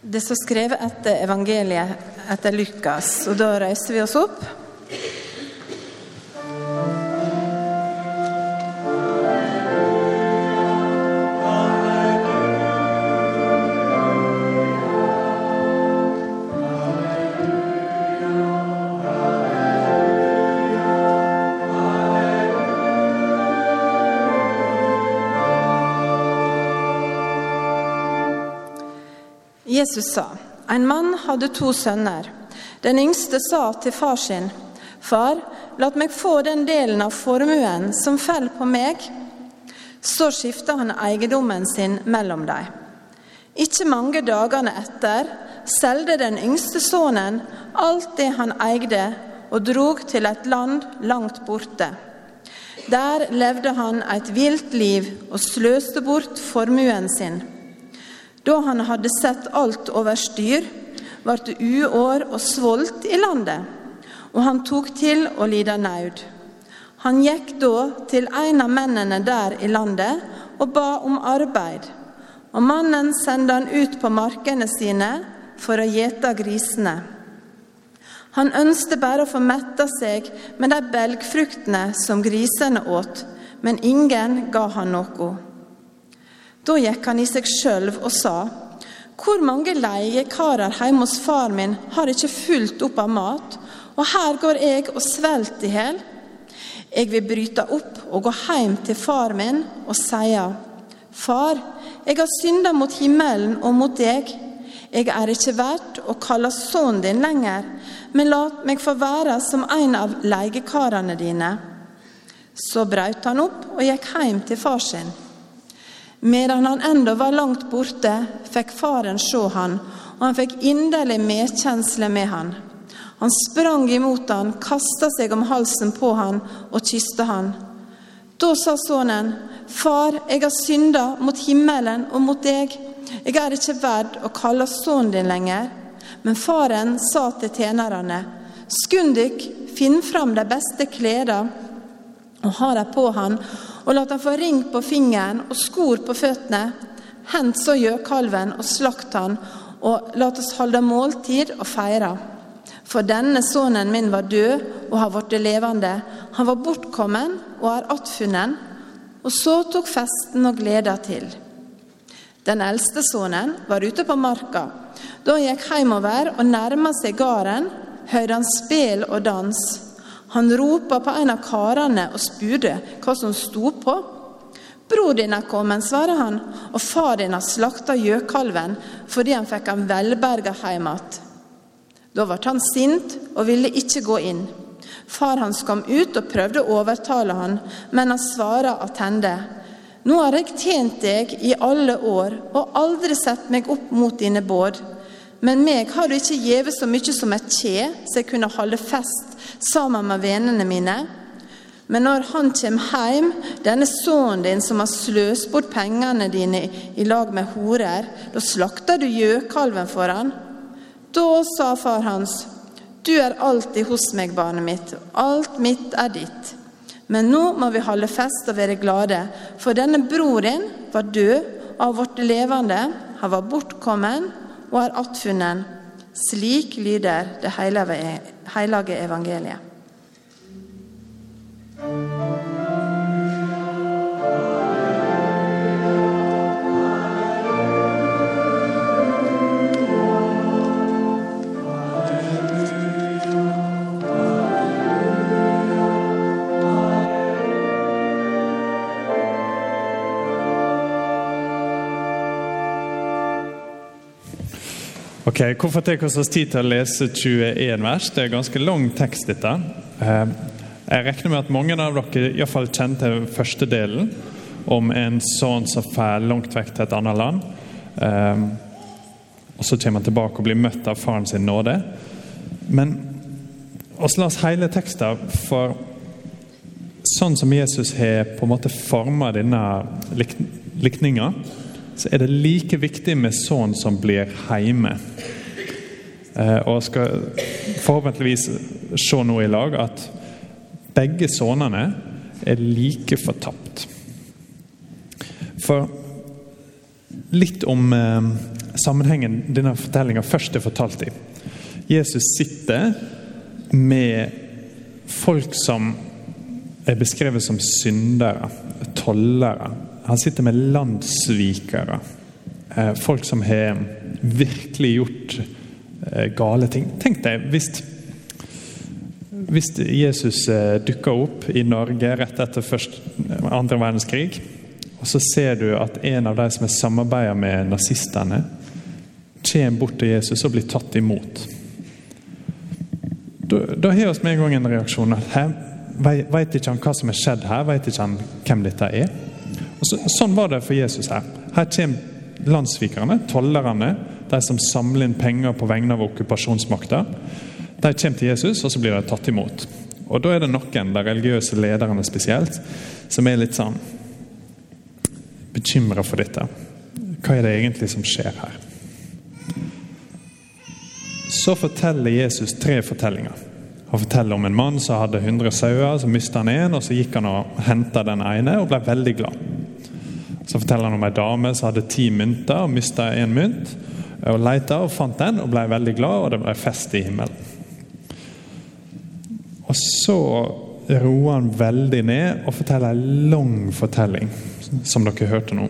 Det står skrevet etter evangeliet etter Lukas, og da reiser vi oss opp. Jesus sa, en mann hadde to sønner. Den yngste sa til far sin, Far, la meg få den delen av formuen som faller på meg. Så skifta han eiendommen sin mellom dem. Ikke mange dagene etter solgte den yngste sønnen alt det han eide, og drog til et land langt borte. Der levde han et vilt liv og sløste bort formuen sin. Da han hadde sett alt over styr, ble det uår og svolt i landet, og han tok til å lide naud. Han gikk da til en av mennene der i landet og ba om arbeid. Og mannen sendte han ut på markene sine for å gjete grisene. Han ønsket bare å få metta seg med de belgfruktene som grisene åt, men ingen ga han noe. Da gikk han i seg sjøl og sa, hvor mange leiekarer hjemme hos far min har ikke fulgt opp av mat, og her går jeg og svelter i hjel? Jeg vil bryte opp og gå hjem til far min og sie, Far, jeg har synda mot himmelen og mot deg. Jeg er ikke verdt å kalle sønnen din lenger, men la meg få være som en av leiekarene dine. Så brøt han opp og gikk hjem til far sin. Medan han enda var langt borte, fikk faren se han, og han fikk inderlig medkjensle med han. Han sprang imot han, kasta seg om halsen på han og kysta han. Da sa sønnen, Far, jeg har synda mot himmelen og mot deg. Jeg er ikke verd å kalle sønnen din lenger. Men faren sa til tjenerne, Skund dykk, finn fram de beste klærne og ha dem på han, og la han få ring på fingeren og skor på føttene. Hent så gjøkalven og slakt han, og la oss holde måltid og feire. For denne sønnen min var død og har blitt levende. Han var bortkommen og er attfunnen. Og så tok festen og gleda til. Den eldste sønnen var ute på marka. Da han gikk hjemover og nærma seg gården, hørte han spel og dans. Han ropa på en av karene og spurte hva som sto på. Bror din er kommet, svarer han, og far din har slakta gjøkalven fordi han fikk han velberga hjem. Da ble han sint og ville ikke gå inn. Far hans kom ut og prøvde å overtale han, men han svara attende. Nå har jeg tjent deg i alle år og aldri sett meg opp mot dine båd. Men meg har du ikke gjeve så mye som et kje, så jeg kunne holde fest sammen med vennene mine. Men når han kommer hjem, denne sønnen din som har sløst bort pengene dine i lag med horer, da slakter du gjøkalven for han. Da sa far hans, du er alltid hos meg, barnet mitt, alt mitt er ditt. Men nå må vi holde fest og være glade, for denne bror din var død har blitt levende, han var bortkommen og er attfunnen. Slik lyder det hellige evangeliet. Ok, Hvorfor tar vi oss tid til å lese 21 vers? Det er ganske lang tekst, dette. Eh, jeg regner med at mange av dere i fall kjenner til første delen, om en sønn som drar langt vekk til et annet land. Eh, og så kommer han tilbake og blir møtt av faren sin nåde. Men oss la oss hele teksten, for sånn som Jesus har på en måte forma denne likninga, så er det like viktig med sønn som blir hjemme. Eh, og skal forhåpentligvis se nå i lag at begge sønnene er like fortapt. For litt om, eh, sammenhengen denne fortellinga først er fortalt i. Jesus sitter med folk som er beskrevet som syndere, tollere. Han sitter med landssvikere. Eh, folk som har virkelig gjort eh, gale ting. Tenk deg hvis, hvis Jesus eh, dukker opp i Norge rett etter først, andre verdenskrig, og så ser du at en av de som har samarbeider med nazistene, kommer bort til Jesus og blir tatt imot. Da, har vi med en gang en reaksjon. Hæ? Veit ikke han hva som har skjedd her? Veit ikke han hvem dette er? Så, sånn var det for Jesus her. Her kommer landssvikerne, tollerne, de som samler inn penger på vegne av okkupasjonsmakta. De kommer til Jesus, og så blir de tatt imot. Og Da er det noen, de religiøse lederne spesielt, som er litt sånn bekymra for dette. Hva er det egentlig som skjer her? Så forteller Jesus tre fortellinger. Han forteller om en mann som hadde 100 sauer, så mista han en, og så gikk han og henta den ene og ble veldig glad. Så forteller han om ei dame som hadde ti mynter og mista en mynt. og Leita og fant den og ble veldig glad, og det ble fest i himmelen. Og så roer han veldig ned og forteller en lang fortelling, som dere hørte nå.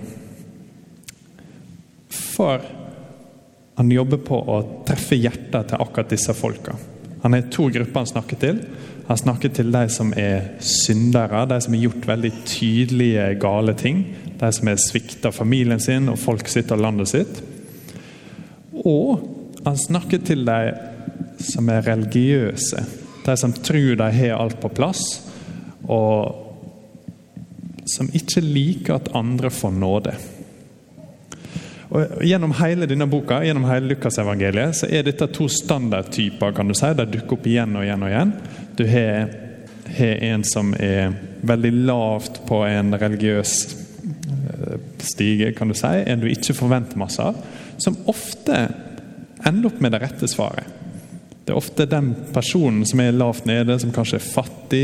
For han jobber på å treffe hjertet til akkurat disse folka. Han har to grupper han snakker til. Han snakker til de som er syndere, de som har gjort veldig tydelige gale ting. De som har svikta familien sin og folk sitt og landet sitt. Og han snakker til de som er religiøse. De som tror de har alt på plass, og som ikke liker at andre får nåde. Og Gjennom hele denne boka, gjennom hele Lukasevangeliet, så er dette to standardtyper. kan du si, De dukker opp igjen og igjen og igjen. Du har, en som er veldig lavt på en religiøs eh, stige, kan du si. En du ikke forventer masse av. Som ofte ender opp med det rette svaret. Det er ofte den personen som er lavt nede, som kanskje er fattig,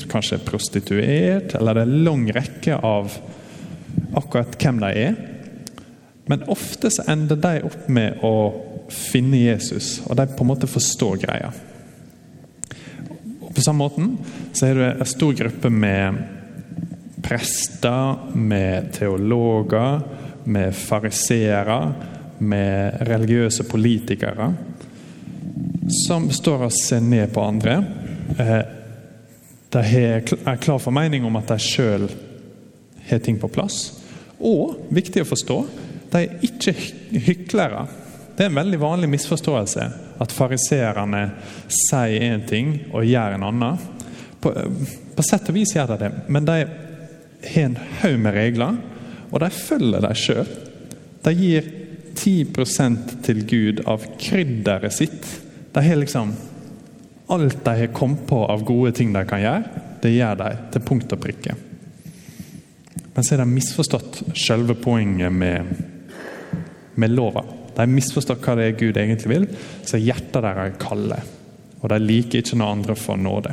som kanskje er prostituert, eller det er en lang rekke av akkurat hvem de er. Men ofte så ender de opp med å finne Jesus, og de på en måte forstår greia. På samme måten så er det en stor gruppe med prester, med teologer, med fariseere, med religiøse politikere, som står og ser ned på andre. Eh, de er klar for mening om at de sjøl har ting på plass. Og, viktig å forstå, de er ikke hyklere. Det er en veldig vanlig misforståelse at fariseerne sier én ting og gjør en annen. På, på, sett og vis gjør de det, men de har en haug med regler, og de følger dem sjøl. De gir 10% til Gud av krydderet sitt. De har liksom Alt de har kommet på av gode ting de kan gjøre, det gjør de til punkt og prikke. Men så har de misforstått selve poenget med med lova. De misforstått hva det er Gud egentlig vil, så hjertet deres er kalde. Og de liker ikke når andre får nåde.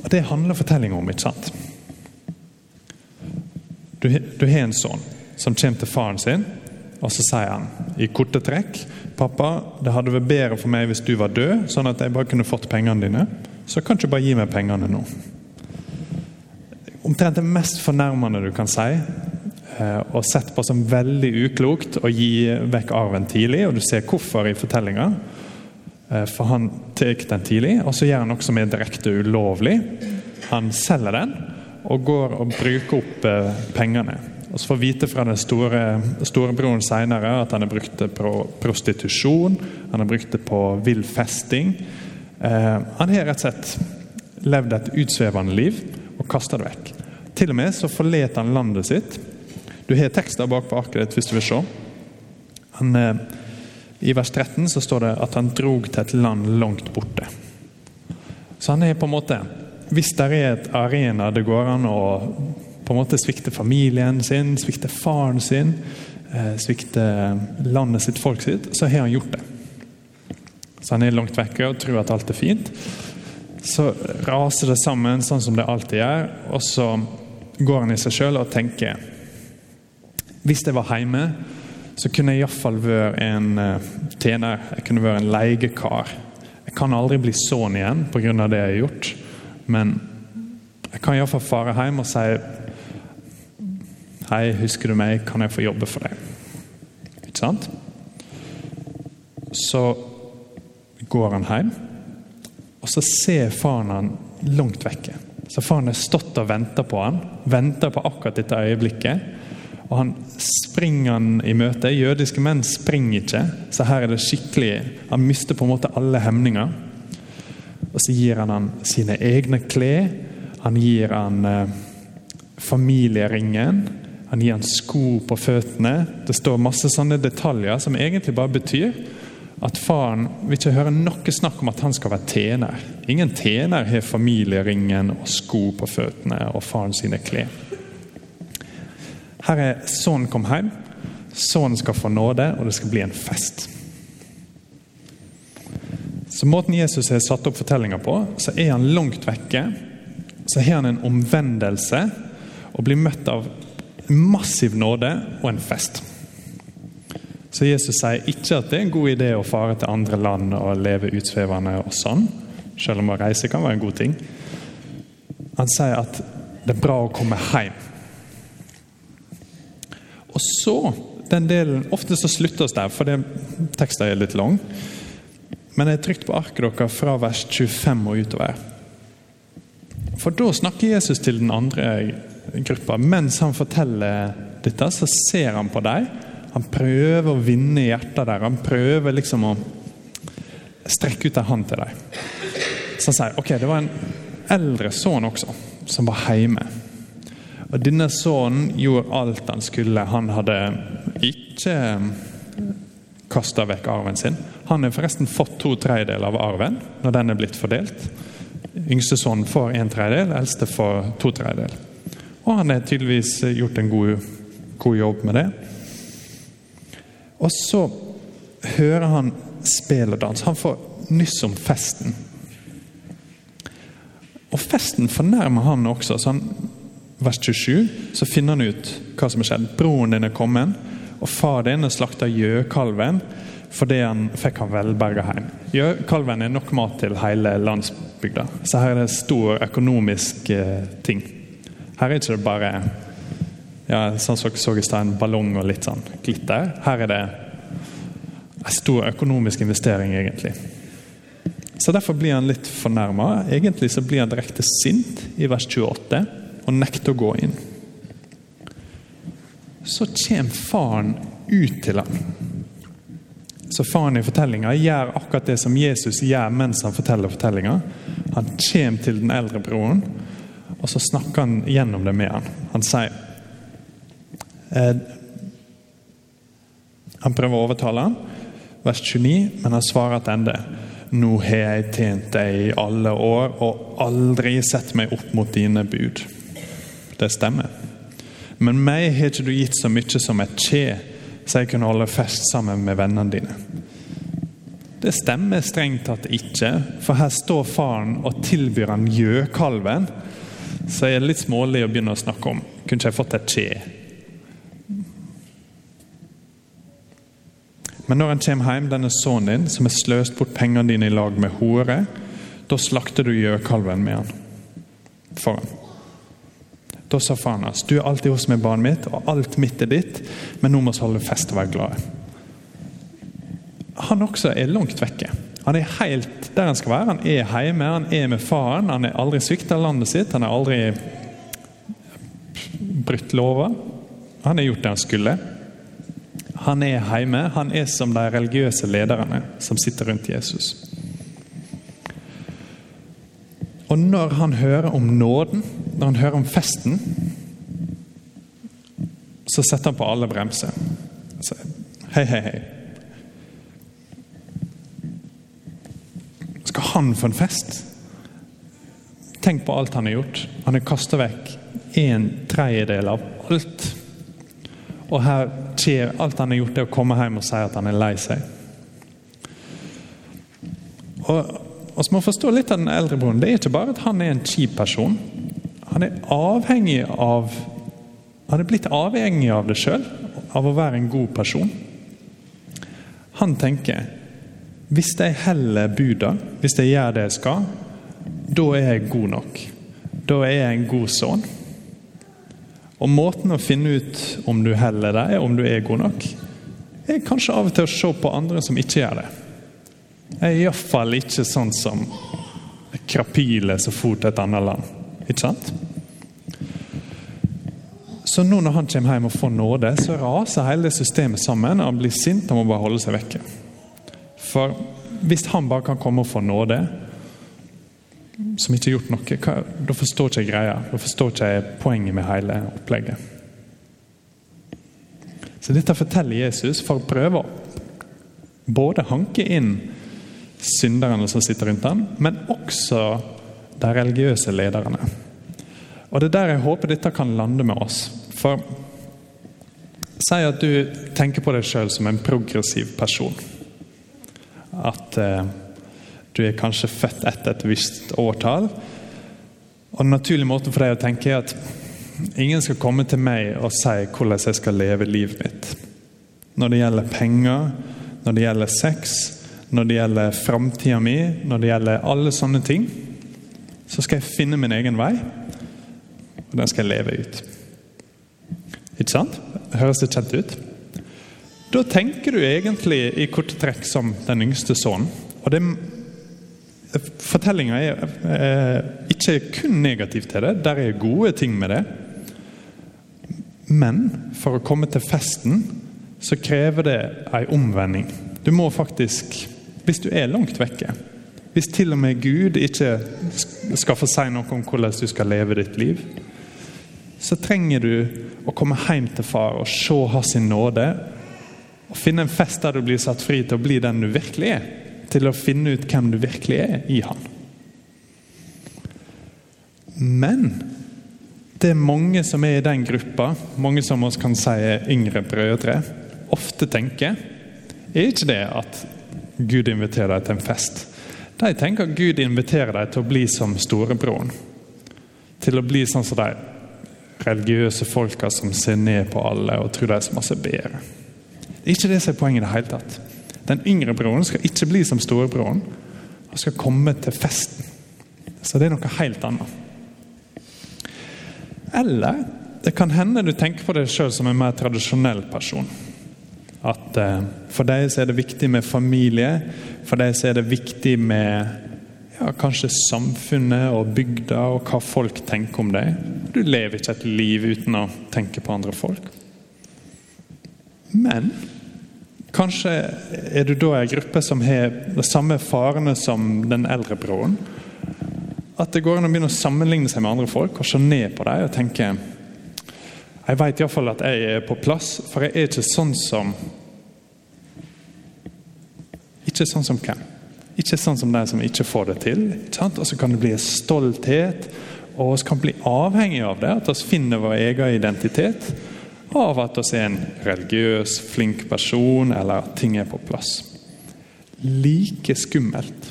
Og Det handler fortellinga om, ikke sant? Du, du har en sønn som kommer til faren sin, og så sier han i korte trekk Pappa, det hadde vært bedre for meg hvis du var død, sånn at jeg bare kunne fått pengene dine. Så kan du ikke bare gi meg pengene nå. Omtrent det mest fornærmende du kan si, og sett på som veldig uklokt å gi vekk arven tidlig. og Du ser hvorfor i fortellinga. Eh, for han tar den tidlig, og så gjør han noe som er direkte ulovlig. Han selger den og går og bruker opp eh, pengene. Og så får vite fra den store storebroren senere at han har brukt det på prostitusjon, han har brukt det på vill festing. han har rett og slett levd et utsvevende liv og kasta det vekk. Til og med så forlater han landet sitt du har tekster bak på arket ditt hvis du vil se. Han, eh, I vers 13 så står det at han drog til et land langt borte. Så han er på en måte Hvis det er et arena det går an å på en måte svikte familien sin, svikte faren sin, eh, svikte landet sitt, folk sitt, så har han gjort det. Så han er langt vekke og tror at alt er fint. Så raser det sammen, sånn som det alltid gjør, og så går han i seg sjøl og tenker Hvis jeg var hjemme, så kunne jeg iallfall vært en uh, tjener. Jeg kunne vært en leiekar. Jeg kan aldri bli sånn igjen pga. det jeg har gjort. Men jeg kan iallfall fare hjem og si Hei, husker du meg? Kan jeg få jobbe for deg? Ikke sant? Så går han hjem, og så ser faren han langt vekke. Så faren har stått og venta på han, venter på akkurat dette øyeblikket. Og han springer han i møte. Jødiske menn springer ikke, så her er det skikkelig Han mister på en måte alle hemninger. Og så gir han han sine egne klær. Han gir han eh, familieringen. Han gir han sko på føttene. Det står masse sånne detaljer som egentlig bare betyr at faren vil ikke høre noe snakk om at han skal være tjener. Ingen tjener har familieringen og sko på føttene og faren sine klær. Her er sønnen kom hjem. Sønnen skal få nåde, og det skal bli en fest. Så Måten Jesus har satt opp fortellinga på, så er han langt vekke. Så har han en omvendelse og blir møtt av massiv nåde og en fest. Så Jesus sier ikke at det er en god idé å fare til andre land og leve utsvevende og sånn, selv om å reise kan være en god ting. Han sier at det er bra å komme hjem. Og så den delen, Ofte så slutter vi der, for det, teksten er litt lang. Men jeg er trygt på arket deres fra vers 25 og utover. For da snakker Jesus til den andre gruppa. Mens han forteller dette, så ser han på dem han prøver å vinne hjertet der. Han prøver liksom å strekke ut en hånd til dem. Så han sier ok, det var en eldre sønn også, som var hjemme. Og Denne sønnen gjorde alt han skulle. Han hadde ikke kasta vekk arven sin. Han har forresten fått to tredjedeler av arven når den er blitt fordelt. Yngste sønn får en tredjedel, eldste får to tredjedeler. Og han har tydeligvis gjort en god, god jobb med det. Og så hører han spill og dans. Han får nyss om festen. Og festen fornærmer han også. så han, Vers 27 så finner han ut hva som har skjedd. Broren din er kommet, og far din har slakta gjøkalven fordi han fikk han velberga hjem. Gjøkalven er nok mat til hele landsbygda. Så her er det stor økonomisk eh, ting. Her er ikke det bare ja, sånn som så i stad, en ballong og litt sånn glitter. Her er det en stor økonomisk investering, egentlig. Så Derfor blir han litt fornærma. Egentlig så blir han direkte sint i vers 28 og nekter å gå inn. Så kommer faren ut til ham. Så faren i fortellinga gjør akkurat det som Jesus gjør mens han forteller fortellinga. Han kommer til den eldre broren, og så snakker han gjennom det med han. Han sier eh, Han prøver å overtale han, vers 29, men han svarer tilbake. Nå har jeg tjent deg i alle år og aldri sett meg opp mot dine bud. Det stemmer. Men meg har ikke du gitt så mye som et kje, så jeg kunne holde fest sammen med vennene dine. Det stemmer strengt tatt ikke, for her står faren og tilbyr han gjøkalven. Så jeg er litt smålig å begynne å snakke om kunne ikke jeg fått et kje. Men når han kommer hjem, denne sønnen din, som har sløst bort pengene dine i lag med hore, da slakter du gjøkalven med han. For han. Da sa faren hans, du er alltid hos meg, barnet mitt, og alt mitt er ditt, men nå må vi holde fest og være glade. Han også er langt vekke. Han er helt der han skal være. Han er hjemme, han er med faren. Han er aldri svikta landet sitt, han har aldri brutt lover. Han har gjort det han skulle. Han er hjemme. Han er som de religiøse lederne som sitter rundt Jesus. Og når han hører om nåden, når han hører om festen, så setter han på alle bremser. Altså, hei, hei, hei. Skal han få en fest? Tenk på alt han har gjort. Han har kasta vekk en tredjedel av alt og her skjer alt han har gjort, det å komme hjem og si at han er lei seg. Og, og så må forstå litt av den eldre broren. Det er ikke bare at han er en kjip person. Han er avhengig av Han er blitt avhengig av det sjøl av å være en god person. Han tenker hvis jeg heller buda, hvis jeg gjør det jeg skal, da er jeg god nok. Da er jeg en god sønn. Og måten å finne ut om du heller deg, om du er god nok, er kanskje av og til å se på andre som ikke gjør det. Jeg er iallfall ikke sånn som krapiler som for til et annet land. Ikke sant? Så nå når han kommer hjem og får nåde, så raser hele det systemet sammen. og Han blir sint og må bare holde seg vekke. For hvis han bare kan komme og få nåde, som ikke har gjort noe, hva, da forstår ikke jeg greia. Da forstår ikke jeg poenget med hele opplegget. Så dette forteller Jesus for å prøve å både hanke inn synderne som sitter rundt ham, men også de religiøse lederne. Og Det er der jeg håper dette kan lande med oss. For Si at du tenker på deg sjøl som en progressiv person. At eh, du er kanskje født etter et visst årtall. Og Den naturlige måten for deg å tenke er at ingen skal komme til meg og si hvordan jeg skal leve livet mitt. Når det gjelder penger, når det gjelder sex, når det gjelder framtida mi, når det gjelder alle sånne ting, så skal jeg finne min egen vei, og den skal jeg leve ut. Ikke sant? Det Høres det kjent ut? Da tenker du egentlig i korte trekk som den yngste sønnen. Og det Fortellinga er er ikke kun negativ til det. Der er gode ting med det. Men for å komme til festen så krever det ei omvending. Du må faktisk Hvis du er langt vekke, hvis til og med Gud ikke skal få si noe om hvordan du skal leve ditt liv, så trenger du å komme hjem til far og se hans nåde. Og finne en fest der du blir satt fri til å bli den du virkelig er. Til å finne ut hvem du virkelig er i han. Men det er mange som er i den gruppa, mange som oss kan si er yngre brødre, ofte tenker, er ikke det at Gud inviterer deg til en fest. De tenker at Gud inviterer deg til å bli som storebroren. Til å bli sånn som de religiøse folka som ser ned på alle og tror de er så masse bedre. Det er ikke det som er poenget i det hele tatt. Den yngre broren skal ikke bli som storebroren. Han skal komme til festen. Så det er noe helt annet. Eller det kan hende du tenker på deg sjøl som en mer tradisjonell person. At eh, For deg så er det viktig med familie. For så er det viktig med ja, kanskje samfunnet og bygda og hva folk tenker om deg. Du lever ikke et liv uten å tenke på andre folk. Men kanskje er du da en gruppe som har de samme farene som den eldre broren. At det går an å begynne å sammenligne seg med andre folk og se ned på dem og tenke Jeg vet iallfall at jeg er på plass, for jeg er ikke sånn som Ikke sånn som hvem? Ikke sånn som de som ikke får det til. Og så kan det bli stolthet, og vi kan bli avhengig av det. At vi finner vår egen identitet av at vi er en religiøs, flink person, eller at ting er på plass. Like skummelt.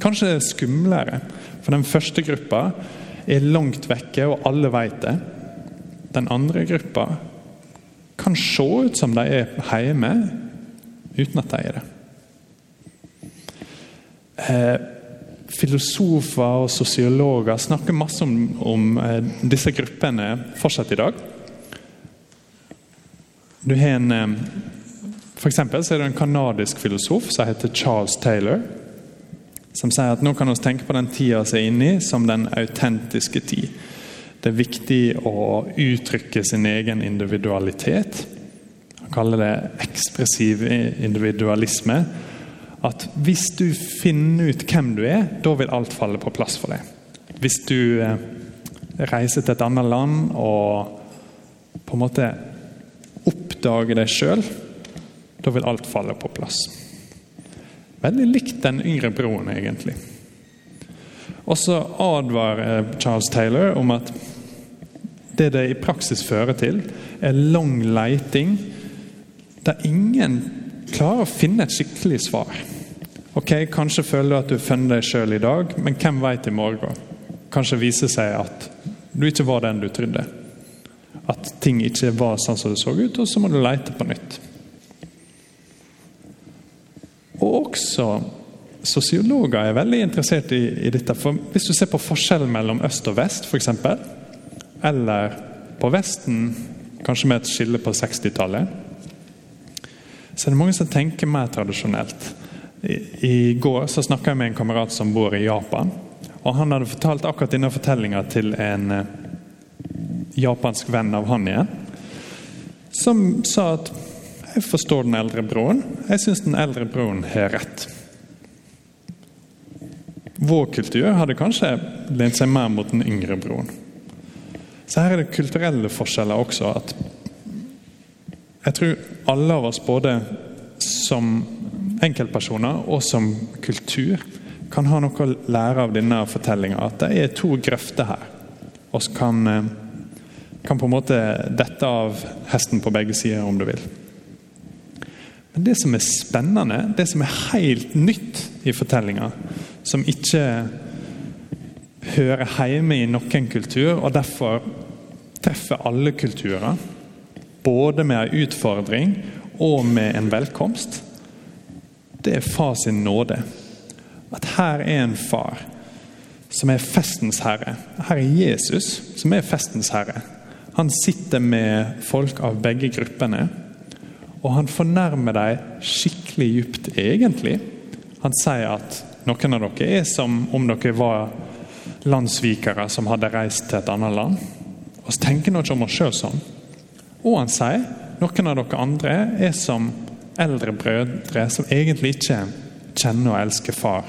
Kanskje det er skumlere. For den første gruppa er langt vekke, og alle vet det. Den andre gruppa kan se ut som de er hjemme, uten at de er det. Eh, filosofer og sosiologer snakker masse om, om eh, disse gruppene fortsatt i dag. Du har en, eh, for eksempel, så er det en kanadisk filosof som heter Charles Taylor. Som sier at nå kan vi tenke på den tida vi er inne i, som den autentiske tid. Det er viktig å uttrykke sin egen individualitet. Han kaller det ekspressiv individualisme at hvis du finner ut hvem du er, da vil alt falle på plass for deg. Hvis du eh, reiser til et annet land og på en måte oppdager deg sjøl, da vil alt falle på plass. Veldig likt den yngre broren, egentlig. Og så advarer Charles Taylor om at det det i praksis fører til, er lang leiting der ingen klarer å finne et skikkelig svar. Ok, Kanskje føler du at du har funnet deg sjøl i dag, men hvem vet i morgen? Kanskje viser seg at du ikke var den du trodde. at ting ikke var sånn som det så ut, og så må du lete på nytt. Og også sosiologer er veldig interessert i, i dette. For hvis du ser på forskjellen mellom øst og vest, f.eks., eller på Vesten, kanskje med et skille på 60-tallet, så er det mange som tenker mer tradisjonelt. I, i går så snakka jeg med en kamerat som bor i Japan. og Han hadde fortalt akkurat denne fortellinga til en eh, japansk venn av han igjen, som sa at jeg forstår den eldre broren. Jeg syns den eldre broren har rett. Vår kultur hadde kanskje lent seg mer mot den yngre broren. Så her er det kulturelle forskjeller også. at Jeg tror alle av oss, både som enkeltpersoner og som kultur, kan ha noe å lære av denne fortellinga. At det er to grøfter her. Vi kan, eh, kan på en måte dette av hesten på begge sider, om du vil. Men det som er spennende, det som er helt nytt i fortellinga, som ikke hører hjemme i noen kultur, og derfor treffer alle kulturer, både med en utfordring og med en velkomst, det er far sin nåde. At her er en far som er festens herre. Her er Jesus som er festens herre. Han sitter med folk av begge gruppene og han fornærmer dem skikkelig djupt, egentlig. Han sier at noen av dere er som om dere var landssvikere som hadde reist til et annet land. Og så tenker nå ikke om oss sjøl sånn. Og han sier noen av dere andre er som eldre brødre som egentlig ikke kjenner og elsker far.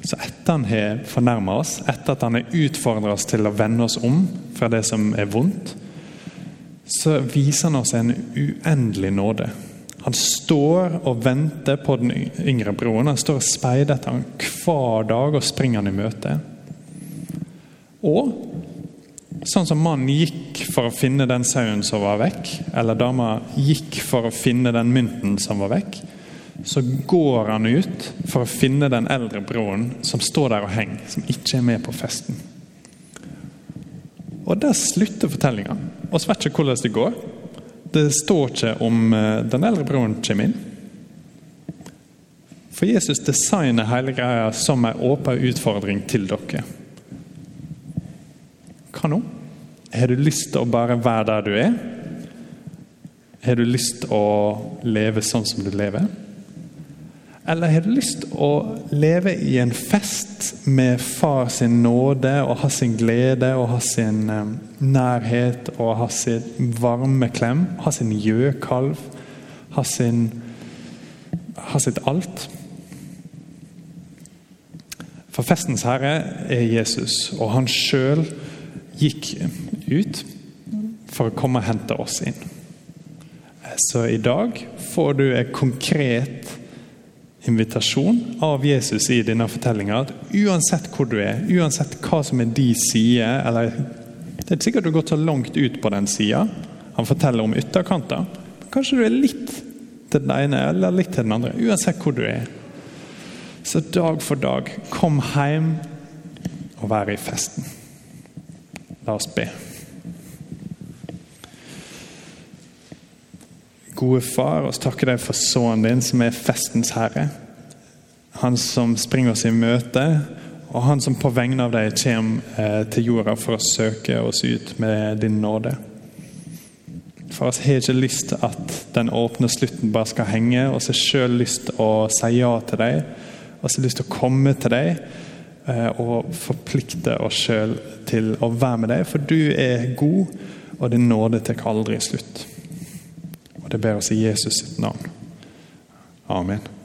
Så etter han har fornærma oss, etter at han har utfordra oss til å vende oss om fra det som er vondt, så viser han oss en uendelig nåde. Han står og venter på den yngre broren. Han står og speider etter ham hver dag og springer han i møte. Og sånn som mannen gikk for å finne den sauen som var vekk, eller dama gikk for å finne den mynten som var vekk, så går han ut for å finne den eldre broren som står der og henger, som ikke er med på festen. Og Der slutter fortellinga. Vi vet ikke hvordan det går. Det står ikke om eh, den eldre broren kommer inn. For Jesus designer hele greia som en åpen utfordring til dere. Hva nå? Har du lyst til å bare være der du er? Har du lyst til å leve sånn som du lever? Eller har du lyst til å leve i en fest med far sin nåde og ha sin glede og ha sin um, nærhet og ha sin varme klem? Ha sin gjøkalv? Ha, sin, ha sitt alt? For festens herre er Jesus, og han sjøl gikk ut for å komme og hente oss inn. Så i dag får du en konkret invitasjon av Jesus i denne fortellinga. At uansett hvor du er, uansett hva som er de sider eller Det er sikkert du har gått så langt ut på den sida. Han forteller om ytterkanter. Kanskje du er litt til den ene eller litt til den andre. Uansett hvor du er. Så dag for dag, kom hjem og vær i festen. La oss be. Gode far, oss takker deg for sønnen din, som er festens herre. Han som springer oss i møte, og han som på vegne av deg kommer eh, til jorda for å søke oss ut med din nåde. For oss har ikke lyst til at den åpne slutten bare skal henge, så har sjøl lyst til å si ja til deg, så har lyst til å komme til deg og forplikte oss sjøl til å være med deg, for du er god, og din nåde tar aldri slutt. Og det ber oss i Jesus sitt navn. Amen.